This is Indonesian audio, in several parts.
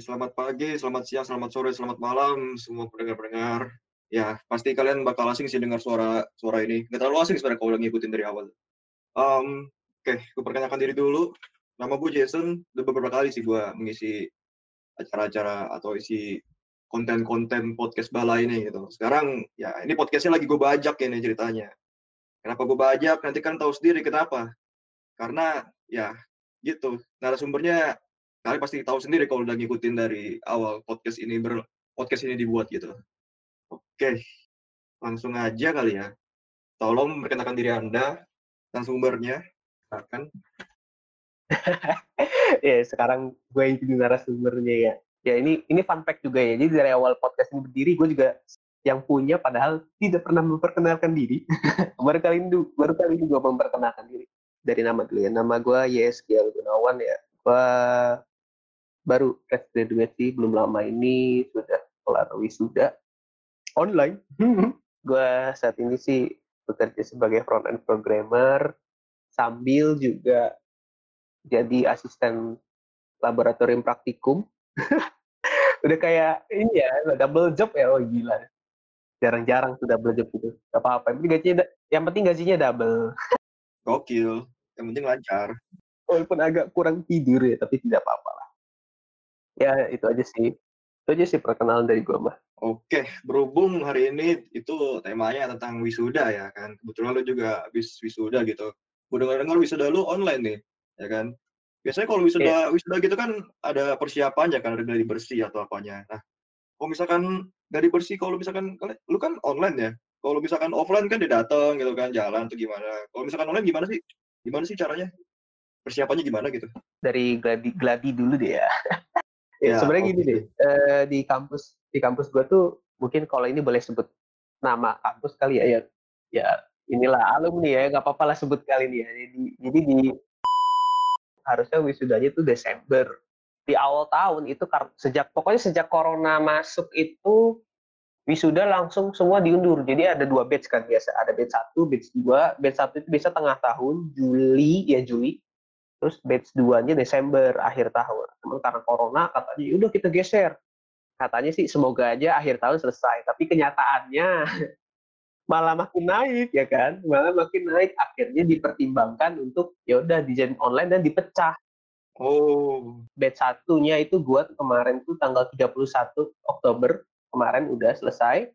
Selamat pagi, selamat siang, selamat sore, selamat malam semua pendengar-pendengar. Ya, pasti kalian bakal asing sih dengar suara suara ini. Nggak terlalu asing sebenarnya kalau udah ngikutin dari awal. Um, Oke, gue perkenalkan diri dulu. Nama gue Jason. Udah beberapa kali sih gue mengisi acara-acara atau isi konten-konten podcast bala ini gitu. Sekarang ya ini podcastnya lagi gue bajak nih ceritanya. Kenapa gue bajak? Nanti kan tahu sendiri kenapa. Karena ya gitu narasumbernya kalian pasti tahu sendiri kalau udah ngikutin dari awal podcast ini ber podcast ini dibuat gitu. Oke, langsung aja kali ya. Tolong perkenalkan diri Anda dan sumbernya. Silakan. ya sekarang gue yang jadi narasumbernya ya. Ya ini ini fun fact juga ya. Jadi dari awal podcast ini berdiri gue juga yang punya padahal tidak pernah memperkenalkan diri. baru kali ini baru kali ini gue memperkenalkan diri. Dari nama dulu ya. Nama gue Yes Gunawan ya. Gue baru fresh graduate sih belum lama ini sudah kelar wisuda online. Gue saat ini sih bekerja sebagai front end programmer sambil juga jadi asisten laboratorium praktikum. Udah kayak ini ya double job ya oh gila. Jarang-jarang tuh double job gitu gak apa-apa. Yang penting gajinya yang penting gajinya double. Gokil yang penting lancar. Walaupun agak kurang tidur ya tapi tidak apa-apa lah ya itu aja sih itu aja sih perkenalan dari gue mah Oke, berhubung hari ini itu temanya tentang wisuda ya kan. Kebetulan lu juga habis wisuda gitu. Gue dengar-dengar wisuda lu online nih, ya kan. Biasanya kalau wisuda yeah. wisuda gitu kan ada persiapannya kan, ada dari bersih atau apanya. Nah, kalau misalkan dari bersih, kalau misalkan lu kan online ya. Kalau misalkan offline kan dia datang gitu kan, jalan tuh gimana. Kalau misalkan online gimana sih? Gimana sih caranya? Persiapannya gimana gitu? Dari gladi gladi dulu deh ya. ya, sebenarnya okay. gini deh uh, di kampus di kampus gue tuh mungkin kalau ini boleh sebut nama kampus kali ya ya ya inilah alumni ya nggak apa-apa lah sebut kali ini ya. Jadi jadi di harusnya wisudanya tuh Desember. Di awal tahun itu sejak pokoknya sejak corona masuk itu wisuda langsung semua diundur. Jadi ada dua batch kan biasa ada batch satu batch dua batch satu itu bisa tengah tahun Juli ya Juli terus batch 2-nya Desember akhir tahun. Namun karena corona katanya ya udah kita geser. Katanya sih semoga aja akhir tahun selesai, tapi kenyataannya malah makin naik ya kan, malah makin naik. Akhirnya dipertimbangkan untuk ya udah dijadiin online dan dipecah. Oh. Batch satunya itu buat kemarin tuh tanggal 31 Oktober kemarin udah selesai.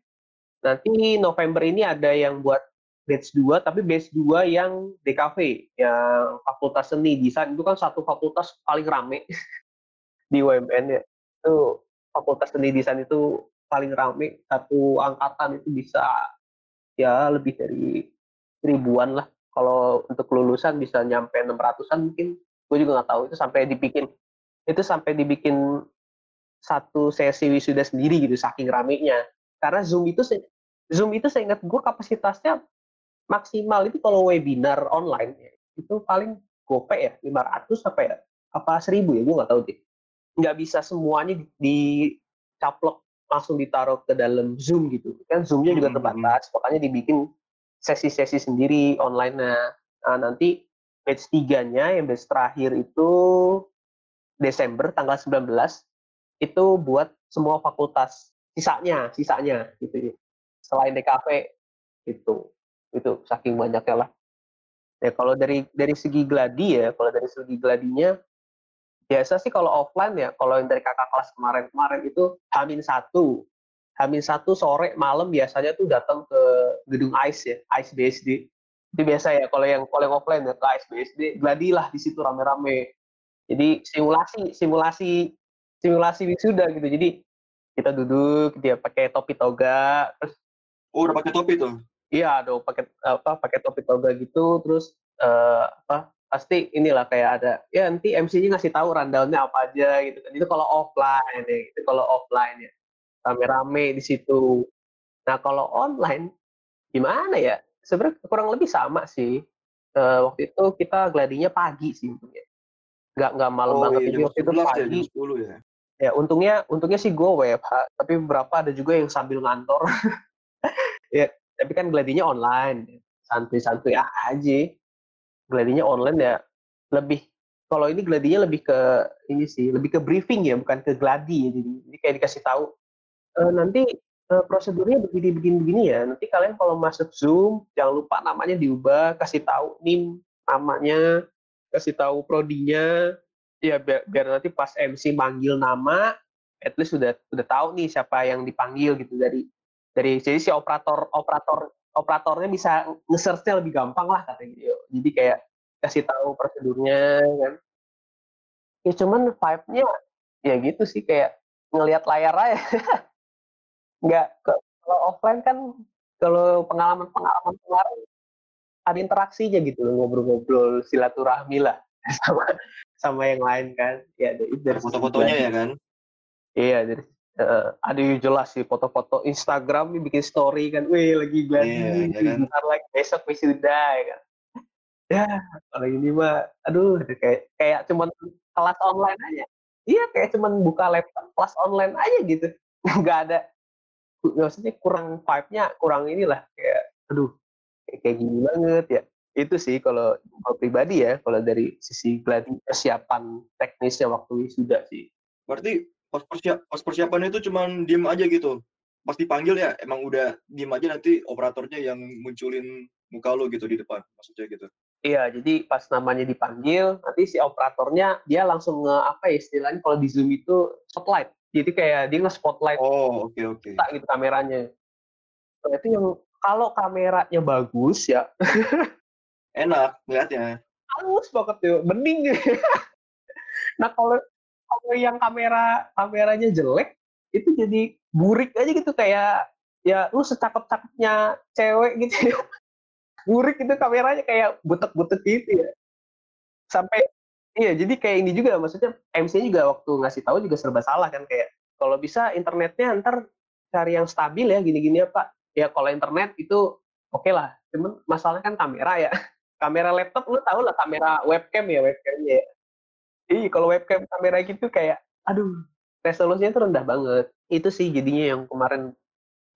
Nanti November ini ada yang buat batch 2 tapi batch 2 yang DKV yang fakultas seni desain. Itu kan satu fakultas paling rame di UMN ya. Itu fakultas seni desain itu paling rame. Satu angkatan itu bisa ya lebih dari ribuan lah. Kalau untuk lulusan bisa nyampe 600-an mungkin. Gue juga nggak tahu itu sampai dibikin itu sampai dibikin satu sesi wisuda sendiri gitu saking ramenya. Karena zoom itu zoom itu saya ingat gue kapasitasnya maksimal itu kalau webinar online itu paling gope ya 500 apa ya? Apa 1000 ya? Gue nggak tahu deh. Nggak bisa semuanya dicaplok langsung ditaruh ke dalam zoom gitu. Kan zoomnya juga hmm, hmm, hmm. terbatas makanya dibikin sesi-sesi sendiri online nah, nah nanti batch tiganya yang batch terakhir itu Desember tanggal 19 itu buat semua fakultas sisanya sisanya gitu ya. Selain DKV itu itu saking banyaknya lah. Ya kalau dari dari segi gladi ya kalau dari segi gladinya biasa sih kalau offline ya kalau yang dari kakak kelas kemarin-kemarin itu hamin satu. Hamin satu sore malam biasanya tuh datang ke gedung ICE ya ICE BSD itu biasa ya kalau yang kalau yang offline ya ke ICE BSD gladi lah di situ rame-rame. Jadi simulasi simulasi simulasi wisuda gitu. Jadi kita duduk dia pakai topi toga terus oh udah pakai topi tuh Iya, ada pakai apa pakai topi toga gitu, terus uh, apa pasti inilah kayak ada ya nanti MC-nya ngasih tahu rundown-nya apa aja gitu kan. Itu kalau offline ya, itu kalau offline ya. Rame-rame di situ. Nah, kalau online gimana ya? Sebenarnya kurang lebih sama sih. Uh, waktu itu kita gladinya pagi sih untungnya. Nggak nggak malam oh, banget iya, waktu itu ya, pagi. Ya, 10 ya. Ya, untungnya untungnya sih gue WFH, tapi beberapa ada juga yang sambil ngantor. ya, tapi kan gladinya online santuy-santuy aja gladinya online ya lebih kalau ini gladinya lebih ke ini sih, lebih ke briefing ya, bukan ke gladi ya. Jadi, jadi kayak dikasih tahu, e, nanti e, prosedurnya begini begini begini ya. Nanti kalian kalau masuk Zoom jangan lupa namanya diubah, kasih tahu NIM namanya, kasih tahu prodinya, ya biar, biar nanti pas MC manggil nama, at least sudah sudah tahu nih siapa yang dipanggil gitu dari dari jadi si operator operator operatornya bisa nge-search-nya lebih gampang lah katanya gitu. Jadi kayak kasih tahu prosedurnya kan. Ya cuman vibe-nya ya gitu sih kayak ngelihat layar aja. Nggak kalau offline kan kalau pengalaman-pengalaman kemarin ada interaksinya gitu loh, ngobrol-ngobrol silaturahmi lah sama sama yang lain kan. Ya dari foto-fotonya ya kan. Iya dari Uh, ada yang jelas sih foto-foto Instagram nih bikin story kan, wih lagi gladi, yeah, yeah, kan? bentar lagi besok wisuda ya kan. Ya, kalau ini mah, aduh, kayak kayak cuman kelas online aja. Iya, kayak cuman buka laptop kelas online aja gitu. Nggak ada, maksudnya kurang vibe-nya, kurang inilah kayak, aduh, kayak, kayak gini banget ya. Itu sih kalau, kalau pribadi ya, kalau dari sisi gladi persiapan teknisnya waktu wisuda sih. Berarti pas persiap pas persiapan itu cuman diem aja gitu. Pas dipanggil ya emang udah diem aja nanti operatornya yang munculin muka lo gitu di depan maksudnya gitu. Iya jadi pas namanya dipanggil nanti si operatornya dia langsung nge apa ya istilahnya kalau di zoom itu spotlight. Jadi kayak dia nge spotlight oh oke okay, oke. okay. gitu kameranya. Nah, itu yang kalau kameranya bagus ya. Enak ngeliatnya. Halus banget tuh bening. Nah kalau kalau yang kamera kameranya jelek itu jadi burik aja gitu kayak ya lu secakep-cakepnya cewek gitu ya. burik itu kameranya kayak butek-butek gitu ya. Sampai iya jadi kayak ini juga maksudnya MC juga waktu ngasih tahu juga serba salah kan kayak kalau bisa internetnya ntar cari yang stabil ya gini-gini ya pak. Ya kalau internet itu oke okay lah cuman masalahnya kan kamera ya. Kamera laptop lu tau lah kamera webcam ya webcamnya ya Iya, kalau webcam kamera gitu kayak, aduh, resolusinya tuh rendah banget. Itu sih jadinya yang kemarin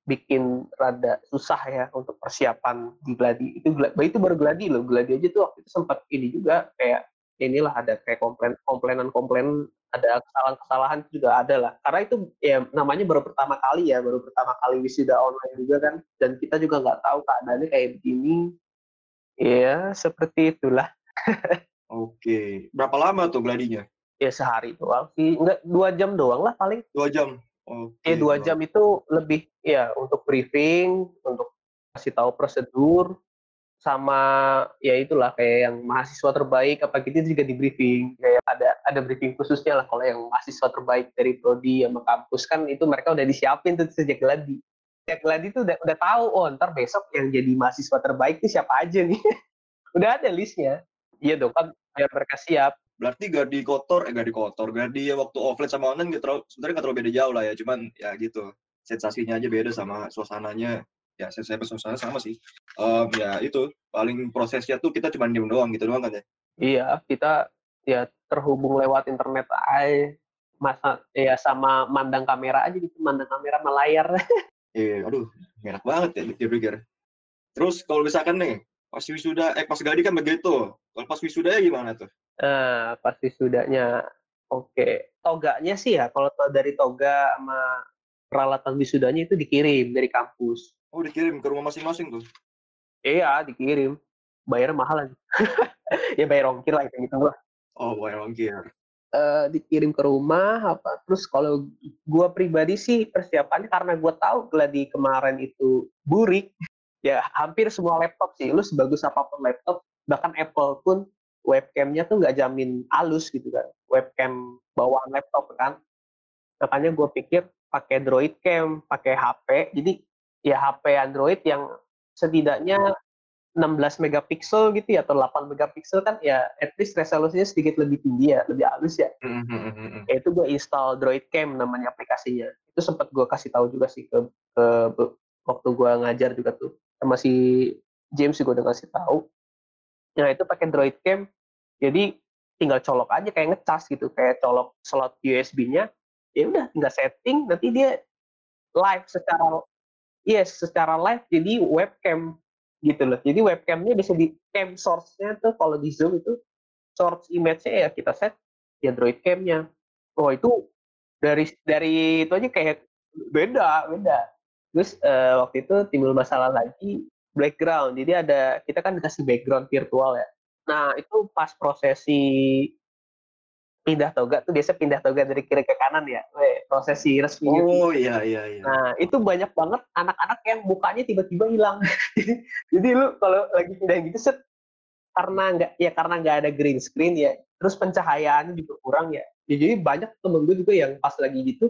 bikin rada susah ya untuk persiapan di Gladi. Itu itu baru Gladi loh. Gladi aja tuh waktu itu sempat ini juga kayak inilah ada kayak komplain komplainan komplain ada kesalahan-kesalahan juga ada lah. Karena itu ya namanya baru pertama kali ya, baru pertama kali wisuda online juga kan. Dan kita juga nggak tahu keadaannya kayak begini. Ya, seperti itulah. Oke. Berapa lama tuh gladinya? Ya sehari doang sih. Enggak, dua jam doang lah paling. Dua jam? Oke. Ya dua jam itu lebih ya untuk briefing, untuk kasih tahu prosedur, sama ya itulah kayak yang mahasiswa terbaik apa gitu juga di briefing kayak ada ada briefing khususnya lah kalau yang mahasiswa terbaik dari prodi sama kampus kan itu mereka udah disiapin tuh sejak gladi sejak gladi tuh udah udah tahu oh ntar besok yang jadi mahasiswa terbaik itu siapa aja nih udah ada listnya iya dong kan biar mereka siap. Berarti Gardi kotor eh Gardi kotor Gardi ya waktu offline sama online gitu sebenarnya nggak terlalu beda jauh lah ya cuman ya gitu. Sensasinya aja beda sama suasananya. Ya saya suasana sama sih. Um, ya itu paling prosesnya tuh kita cuma diem doang gitu doang kan ya? Iya kita ya terhubung lewat internet aja masa ya sama mandang kamera aja gitu mandang kamera melayar iya aduh enak banget ya pikir-pikir. Terus kalau misalkan nih pas wisuda eh pas gadi kan begitu kalau pas wisuda ya gimana tuh? Nah, pas wisudanya, oke. Okay. Toganya sih ya, kalau dari toga sama peralatan wisudanya itu dikirim dari kampus. Oh, dikirim ke rumah masing-masing tuh? Iya, dikirim. Bayar mahal lagi. ya bayar ongkir lah, gitu lah. Oh, bayar ongkir. Uh, dikirim ke rumah apa terus kalau gue pribadi sih persiapannya karena gue tahu gladi kemarin itu burik ya hampir semua laptop sih. Lu sebagus apa pun laptop bahkan Apple pun webcamnya tuh nggak jamin halus gitu kan. Webcam bawaan laptop kan. Makanya gue pikir pakai Droid Cam pakai HP jadi ya HP Android yang setidaknya 16 megapiksel gitu ya atau 8 megapiksel kan ya at least resolusinya sedikit lebih tinggi ya lebih halus ya. Mm-hmm. ya itu gue install Droid Cam namanya aplikasinya. Itu sempat gue kasih tahu juga sih ke, ke waktu gue ngajar juga tuh sama si James juga udah kasih tahu Nah itu pakai Droid Cam, jadi tinggal colok aja kayak ngecas gitu, kayak colok slot USB-nya, ya udah tinggal setting, nanti dia live secara yes secara live jadi webcam gitu loh. Jadi webcamnya bisa di cam source-nya tuh kalau di Zoom itu source image-nya ya kita set di Android Cam-nya. Oh itu dari dari itu aja kayak beda beda. Terus uh, waktu itu timbul masalah lagi background. Jadi ada kita kan dikasih background virtual ya. Nah itu pas prosesi pindah toga tuh biasa pindah toga dari kiri ke kanan ya, Weh, prosesi resmi. Oh iya iya iya. Nah itu banyak banget anak-anak yang mukanya tiba-tiba hilang. Jadi lu kalau lagi pindah gitu set karena nggak ya karena nggak ada green screen ya, terus pencahayaan juga kurang ya. ya jadi banyak temen gue juga yang pas lagi gitu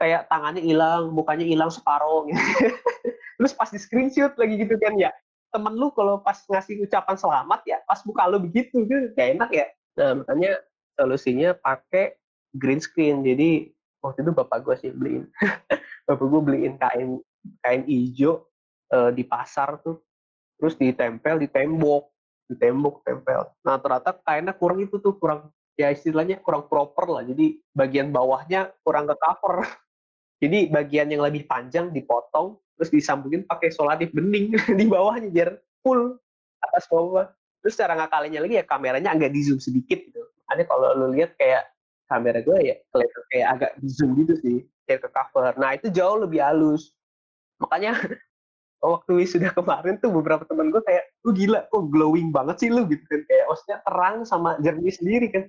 kayak tangannya hilang, mukanya hilang separuh gitu. terus pas di screenshot lagi gitu kan ya temen lu kalau pas ngasih ucapan selamat ya pas buka lu begitu gitu kayak enak ya. Nah makanya solusinya pakai green screen. Jadi waktu itu bapak gue sih beliin. Bapak gue beliin kain kain hijau uh, di pasar tuh. Terus ditempel di tembok di tembok tempel. Nah ternyata kainnya kurang itu tuh kurang ya istilahnya kurang proper lah. Jadi bagian bawahnya kurang ke cover jadi bagian yang lebih panjang dipotong terus disambungin pakai solatif bening di bawahnya biar full atas bawah. Terus cara ngakalinnya lagi ya kameranya agak di zoom sedikit gitu. Makanya kalau lu lihat kayak kamera gue ya kelihatan kayak agak di zoom gitu sih kayak ke cover. Nah itu jauh lebih halus. Makanya waktu sudah kemarin tuh beberapa teman gue kayak lu gila kok glowing banget sih lu? Gitu kan. Kayak maksudnya terang sama jernih sendiri kan.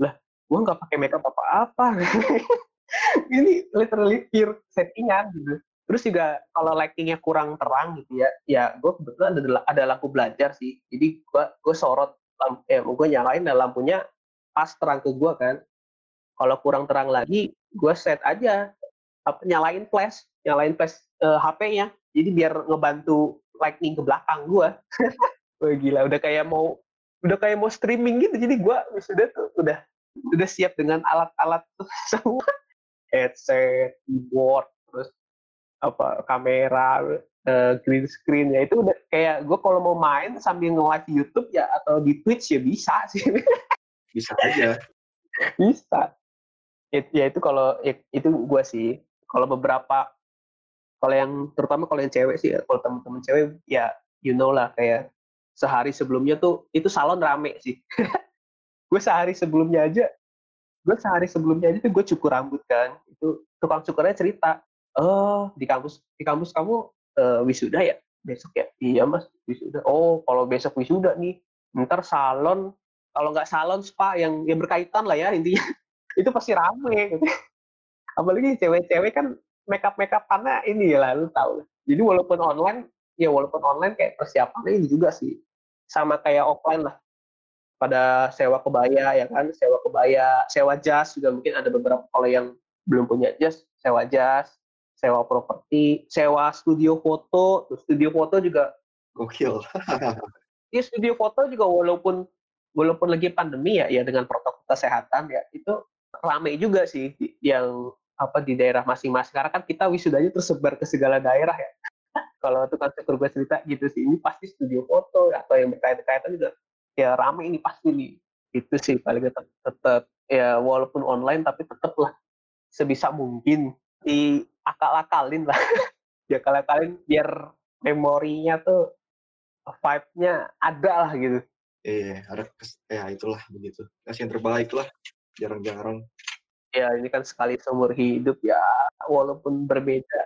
Lah gue nggak pakai makeup apa-apa ini literally pure settingan gitu. Terus juga kalau lightingnya kurang terang gitu ya ya gue kebetulan ada ada lampu belajar sih. Jadi gue gue sorot lampu eh gue nyalain dan lampunya pas terang ke gue kan. Kalau kurang terang lagi gue set aja apa nyalain flash nyalain flash uh, eh, HP-nya jadi biar ngebantu lightning ke belakang gue Wah gila udah kayak mau udah kayak mau streaming gitu. Jadi gue sudah tuh udah udah siap dengan alat-alat semua headset keyboard terus apa kamera uh, green screen ya itu udah kayak gue kalau mau main sambil nge-live YouTube ya atau di Twitch ya bisa sih. Bisa aja. Bisa. It, ya itu kalau ya, itu gue sih. Kalau beberapa kalau yang terutama kalau yang cewek sih ya, kalau temen-temen cewek ya you know lah kayak sehari sebelumnya tuh itu salon rame sih. Gue sehari sebelumnya aja gue sehari sebelumnya aja tuh gue cukur rambut kan itu tukang cukurnya cerita oh di kampus di kampus kamu uh, wisuda ya? Besok ya? Iya mas wisuda. Oh kalau besok wisuda nih ntar salon kalau nggak salon spa yang yang berkaitan lah ya intinya. Itu pasti rame. Apalagi cewek-cewek kan makeup makeup karena ini lah lu tahu jadi walaupun online ya walaupun online kayak persiapannya ini juga sih. Sama kayak offline lah pada sewa kebaya ya kan sewa kebaya sewa jas juga mungkin ada beberapa kalau yang belum punya jas sewa jas sewa properti, sewa studio foto, studio foto juga gokil. Iya studio foto juga walaupun walaupun lagi pandemi ya, ya dengan protokol kesehatan ya itu ramai juga sih yang apa di daerah masing-masing. Karena kan kita wisudanya tersebar ke segala daerah ya. Kalau tukang cukur gue cerita gitu sih, ini pasti studio foto atau yang berkaitan-kaitan juga ya ramai ini pasti nih. Itu sih paling tetap, tetap ya walaupun online tapi tetap lah sebisa mungkin di akal-akalin lah. Diakal-akalin biar memorinya tuh vibe-nya ada lah gitu. Iya ada ya itulah begitu. Kasih yang terbaik lah jarang-jarang. Ya ini kan sekali seumur hidup ya walaupun berbeda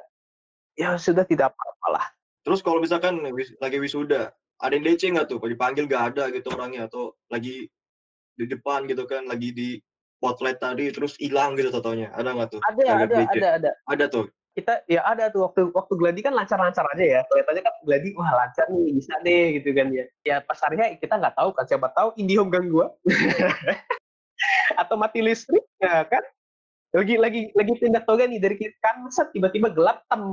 ya sudah tidak apa-apa lah. Terus kalau misalkan lagi wisuda ada yang DC nggak tuh? Dipanggil gak ada gitu orangnya atau lagi di depan gitu kan lagi di spotlight tadi terus hilang gitu totalnya ada nggak tuh? Ada ada ada ada. Ada tuh? Kita ya ada tuh. Waktu waktu gladi kan lancar-lancar aja ya. Kelihatannya kan gladi wah lancar nih bisa deh gitu kan ya. Ya pas harinya kita nggak tahu kan. Siapa tahu IndiHome gangguan atau mati listrik ya kan? Lagi lagi lagi pindah toga nih dari kiri. Kan set tiba-tiba gelap tem.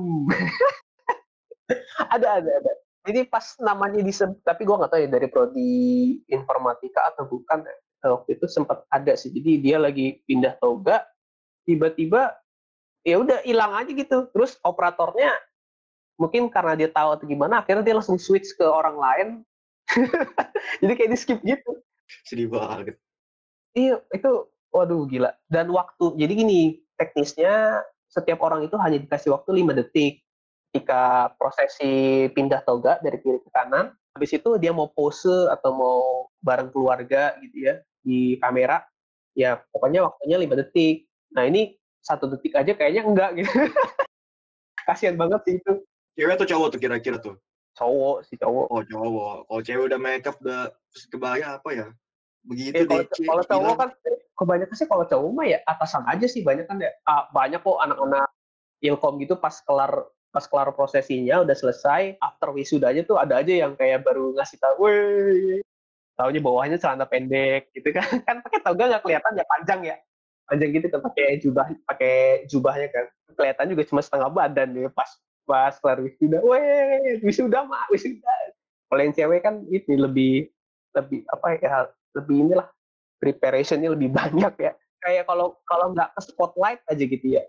Ada ada ada jadi pas namanya disebut tapi gue nggak tahu ya dari prodi informatika atau bukan ya waktu itu sempat ada sih. Jadi dia lagi pindah toga tiba-tiba ya udah hilang aja gitu. Terus operatornya mungkin karena dia tahu atau gimana akhirnya dia langsung switch ke orang lain. Jadi kayak di skip gitu. Sedih banget. Iya itu waduh gila. Dan waktu jadi gini teknisnya setiap orang itu hanya dikasih waktu 5 detik ketika prosesi pindah toga dari kiri ke kanan habis itu dia mau pose atau mau bareng keluarga gitu ya di kamera, ya pokoknya waktunya 5 detik. Nah ini satu detik aja kayaknya enggak gitu. Kasihan banget sih itu. Cewek atau cowok tuh kira-kira tuh? Cowok sih cowok. Oh cowok. Kalau cewek udah makeup udah kebaya apa ya? Begitu Eh, kalau, deh. kalau cowok kan kebanyakan sih kalau cowok mah ya atasan aja sih banyak kan ya. Ah, banyak kok anak-anak ilkom gitu pas kelar pas kelar prosesinya udah selesai after wisudanya tuh ada aja yang kayak baru ngasih tahu, weh, taunya bawahnya celana pendek gitu kan. Kan pakai toga nggak kelihatan ya panjang ya. Panjang gitu kan pakai jubah pakai jubahnya kan. Kelihatan juga cuma setengah badan ya pas pas kelar wisuda, weh wisuda mah wisuda. Kalau yang cewek kan itu lebih lebih apa ya lebih inilah preparationnya lebih banyak ya. Kayak kalau kalau nggak ke spotlight aja gitu ya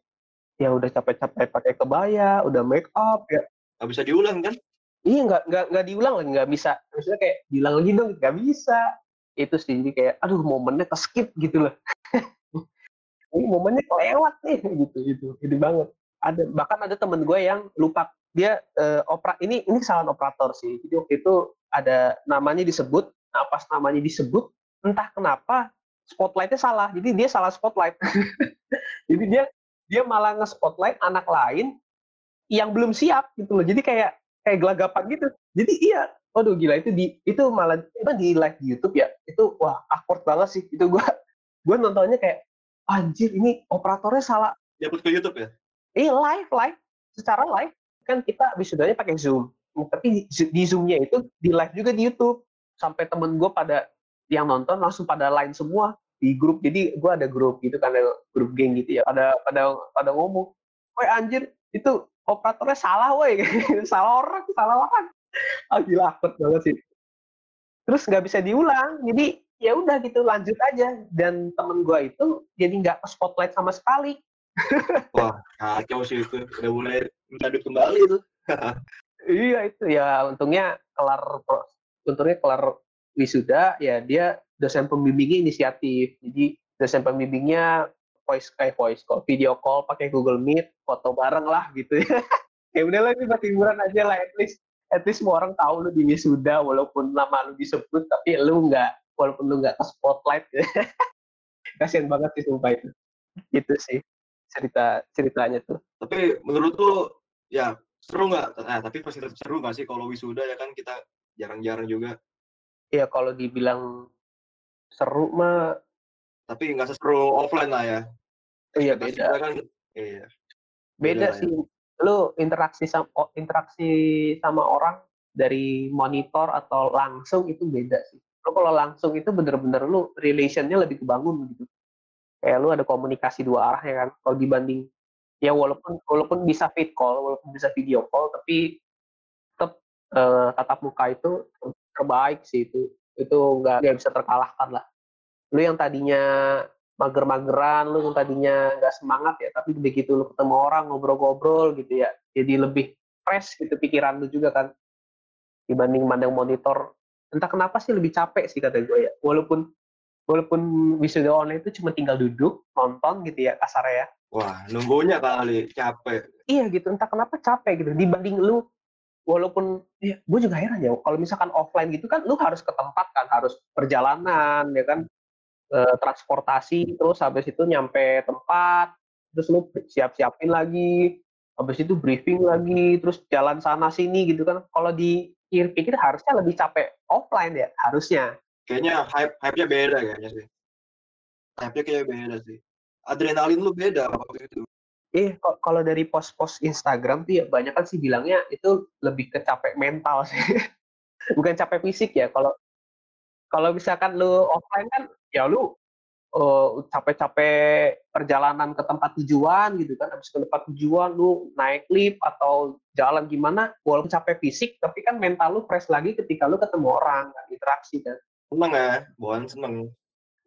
ya udah capek-capek pakai kebaya udah make up ya. Gak bisa diulang kan? iya nggak nggak nggak diulang lagi nggak bisa. Maksudnya kayak bilang lagi dong nggak bisa. Itu sih jadi kayak aduh momennya ke skip gitu loh. Ini momennya kelewat nih gitu gitu gitu banget. Ada bahkan ada temen gue yang lupa dia eh, opera ini ini kesalahan operator sih. Jadi waktu itu ada namanya disebut nah pas namanya disebut entah kenapa spotlightnya salah. Jadi dia salah spotlight. Jadi dia dia malah nge-spotlight anak lain yang belum siap gitu loh. Jadi kayak kayak gelagapan gitu. Jadi iya waduh gila itu di itu malah itu di live di YouTube ya itu wah awkward banget sih. Itu gua gua nontonnya kayak anjir ini operatornya salah. Diupload ke YouTube ya? eh live live. Secara live kan kita wisudanya pakai zoom. Tapi di, di zoomnya itu di live juga di YouTube. Sampai temen gue pada yang nonton langsung pada line semua di grup. Jadi gue ada grup gitu kan ada grup geng gitu ya. Ada pada pada ngomong woi anjir itu operatornya salah woi. Salah orang salah orang ah gila akut banget sih. Terus nggak bisa diulang jadi ya udah gitu lanjut aja. Dan temen gue itu jadi nggak ke spotlight sama sekali. Wah, kacau sih itu. Udah mulai minta duit kembali itu. iya itu ya untungnya kelar untungnya kelar wisuda ya dia dosen pembimbingnya inisiatif. Jadi dosen pembimbingnya voice kayak voice call video call pakai Google Meet foto bareng lah gitu. Ya ya udahlah ini buat hiburan aja lah. At least at least semua orang tahu lu di wisuda walaupun nama lu disebut tapi lu nggak walaupun lu nggak ke spotlight. Kasian banget sih sumpah itu. Itu sih cerita ceritanya tuh. Tapi menurut lu, ya seru nggak? Nah, tapi pasti seru nggak sih kalau wisuda ya kan? Kita jarang-jarang juga. ya kalau dibilang seru mah. Tapi nggak seseru offline lah ya. iya beda. kan, iya. beda lah ya. sih. Lu interaksi sama interaksi sama orang dari monitor atau langsung itu beda sih. Lu kalau langsung itu bener-bener lu relationnya lebih kebangun gitu. Kayak lu ada komunikasi dua arah ya kan. Kalau dibanding ya walaupun walaupun bisa fit call walaupun bisa video call tapi tetap eh, tatap muka itu terbaik sih itu itu nggak nggak bisa terkalahkan lah. Lu yang tadinya mager-mageran lu yang tadinya nggak semangat ya tapi begitu lu ketemu orang ngobrol-ngobrol gitu ya jadi lebih fresh gitu pikiran lu juga kan. Dibanding mandang monitor entah kenapa sih lebih capek sih kata gue ya. Walaupun walaupun wisuda online itu cuma tinggal duduk nonton gitu ya kasarnya ya. Wah, nunggunya kali capek. iya gitu entah kenapa capek gitu. Dibanding lu walaupun ya gue juga heran ya kalau misalkan offline gitu kan lu harus ke tempat kan harus perjalanan ya kan eh, transportasi terus habis itu nyampe tempat terus lu siap-siapin lagi habis itu briefing lagi terus jalan sana sini gitu kan kalau di pikir harusnya lebih capek offline ya harusnya Kayaknya hype hype-nya beda kayaknya sih. Hype-nya kayak beda sih. Adrenalin lu beda waktu itu. Eh, kalau dari post-post Instagram tuh ya banyak kan sih bilangnya itu lebih ke capek mental sih. Bukan capek fisik ya. Kalau kalau misalkan lu offline kan ya lu eh, capek-capek perjalanan ke tempat tujuan gitu kan. Habis ke tempat tujuan lu naik lift atau jalan gimana, walaupun capek fisik tapi kan mental lu fresh lagi ketika lu ketemu orang, kan, interaksi kan. Seneng ya, Bohan seneng.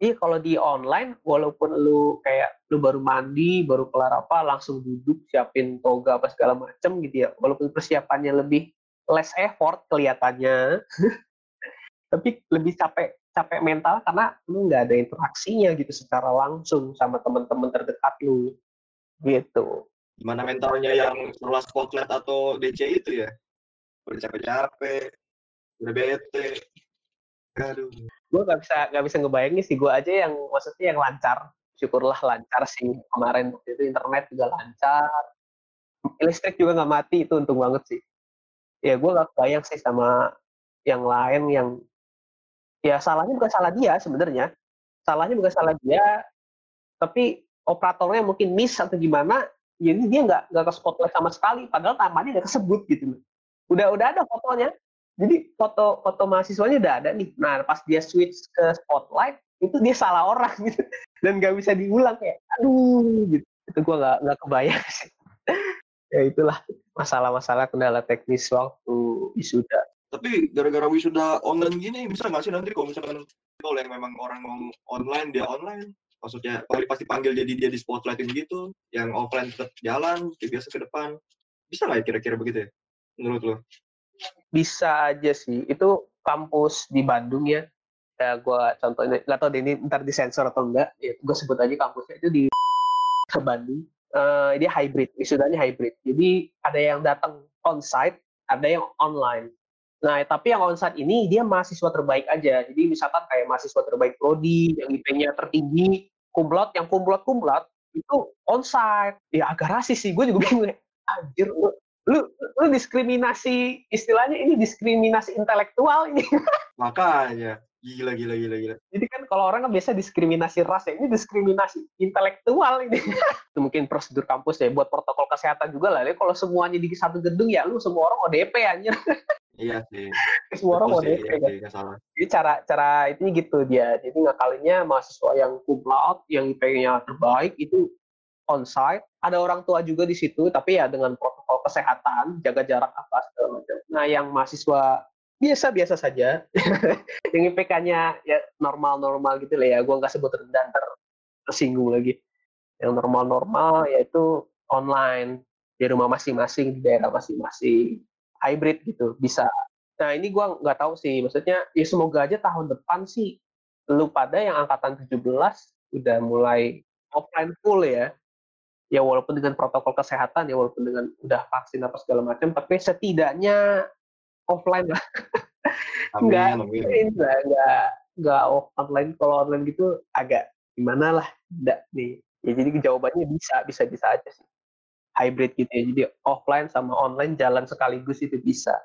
Iya kalau di online walaupun lu kayak lu baru mandi, baru kelar apa langsung duduk siapin toga apa segala macem gitu ya. Walaupun persiapannya lebih less effort kelihatannya. tapi lebih capek capek mental karena lu nggak ada interaksinya gitu secara langsung sama teman-teman terdekat lu. Gitu. Gimana mentalnya yang setelah spotlight atau DC itu ya? Udah capek-capek, udah bete. Aduh. Gue nggak bisa nggak bisa ngebayangin sih gue aja yang maksudnya yang lancar. Syukurlah lancar sih kemarin waktu itu internet juga lancar. Listrik juga nggak mati itu untung banget sih. Ya gue nggak bayang sih sama yang lain yang ya salahnya bukan salah dia sebenarnya. Salahnya bukan salah dia tapi operatornya mungkin miss atau gimana jadi dia nggak nggak ke spotlight sama sekali padahal namanya nggak kesebut gitu. Udah udah ada fotonya jadi foto foto mahasiswanya udah ada nih. Nah pas dia switch ke spotlight itu dia salah orang gitu. Dan nggak bisa diulang kayak aduh gitu. Itu gue nggak nggak kebayang sih. Ya itulah masalah-masalah kendala teknis waktu wisuda. Tapi gara-gara wisuda online gini bisa nggak sih nanti kalau misalkan kalau yang memang orang mau online dia online. Maksudnya kalau pasti panggil jadi dia di spotlightin gitu yang offline tetap jalan biasa ke depan. Bisa nggak ya kira-kira begitu ya menurut lo bisa aja sih. Itu kampus di Bandung ya. Ya gue contohnya nggak tahu ini ntar disensor atau enggak ya gue sebut aja kampusnya itu di ke Bandung. Uh, dia hybrid wisudanya hybrid. Jadi ada yang datang onsite ada yang online. Nah tapi yang onsite ini dia mahasiswa terbaik aja. Jadi misalkan kayak mahasiswa terbaik prodi yang IP-nya tertinggi kumlot yang kumlot kumlot itu onsite. Ya agak rasis sih gue juga bingung. Anjir lu lu lu diskriminasi istilahnya ini diskriminasi intelektual ini. Makanya. Gila gila gila gila. Jadi kan kalau orang kan biasa diskriminasi ras ya ini diskriminasi intelektual ini. Itu mungkin prosedur kampus ya buat protokol kesehatan juga lah. Ya kalau semuanya di satu gedung ya lu semua orang ODP anjir. Iya sih. Semua orang ODP iya, kan? iya, salah. jadi cara cara itu gitu dia. Jadi ngakalinya mahasiswa yang kumlaut yang IP-nya terbaik itu onsite ada orang tua juga di situ tapi ya dengan protokol kesehatan jaga jarak apa segala macam. Nah yang mahasiswa biasa biasa saja yang IPK-nya ya normal normal gitu lah ya gue nggak sebut rendah ter tersinggung lagi. Yang normal normal yaitu online di rumah masing-masing di daerah masing-masing hybrid gitu bisa. Nah ini gue nggak tahu sih maksudnya ya semoga aja tahun depan sih lu pada yang angkatan 17 udah mulai offline full ya ya walaupun dengan protokol kesehatan ya walaupun dengan udah vaksin apa segala macam tapi setidaknya offline lah. Nggak nggak nggak nggak online kalau online gitu agak gimana lah tidak nih. Ya jadi jawabannya bisa bisa bisa aja sih. Hybrid gitu ya jadi offline sama online jalan sekaligus itu bisa